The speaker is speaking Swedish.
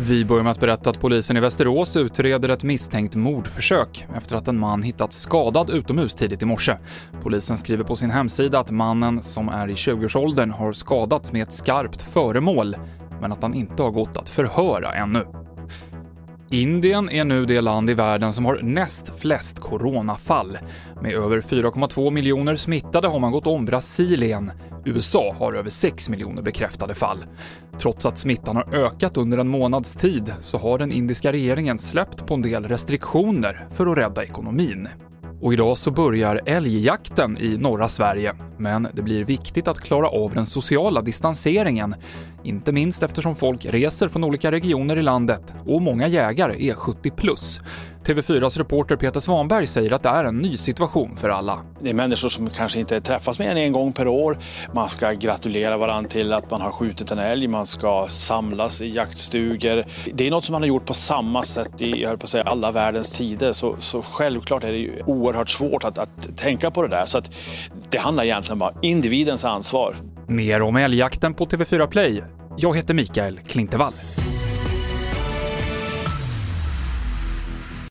Vi börjar med att berätta att polisen i Västerås utreder ett misstänkt mordförsök efter att en man hittats skadad utomhus tidigt i morse. Polisen skriver på sin hemsida att mannen, som är i 20-årsåldern, har skadats med ett skarpt föremål, men att han inte har gått att förhöra ännu. Indien är nu det land i världen som har näst flest coronafall. Med över 4,2 miljoner smittade har man gått om Brasilien. USA har över 6 miljoner bekräftade fall. Trots att smittan har ökat under en månads tid så har den indiska regeringen släppt på en del restriktioner för att rädda ekonomin. Och idag så börjar älgjakten i norra Sverige, men det blir viktigt att klara av den sociala distanseringen, inte minst eftersom folk reser från olika regioner i landet och många jägare är 70 plus. TV4s reporter Peter Svanberg säger att det är en ny situation för alla. Det är människor som kanske inte träffas mer än en gång per år. Man ska gratulera varandra till att man har skjutit en älg, man ska samlas i jaktstugor. Det är något som man har gjort på samma sätt i jag på att säga, alla världens tider, så, så självklart är det ju oerhört svårt att, att tänka på det där. Så det handlar egentligen bara om individens ansvar. Mer om älgjakten på TV4 Play. Jag heter Mikael Klintevall.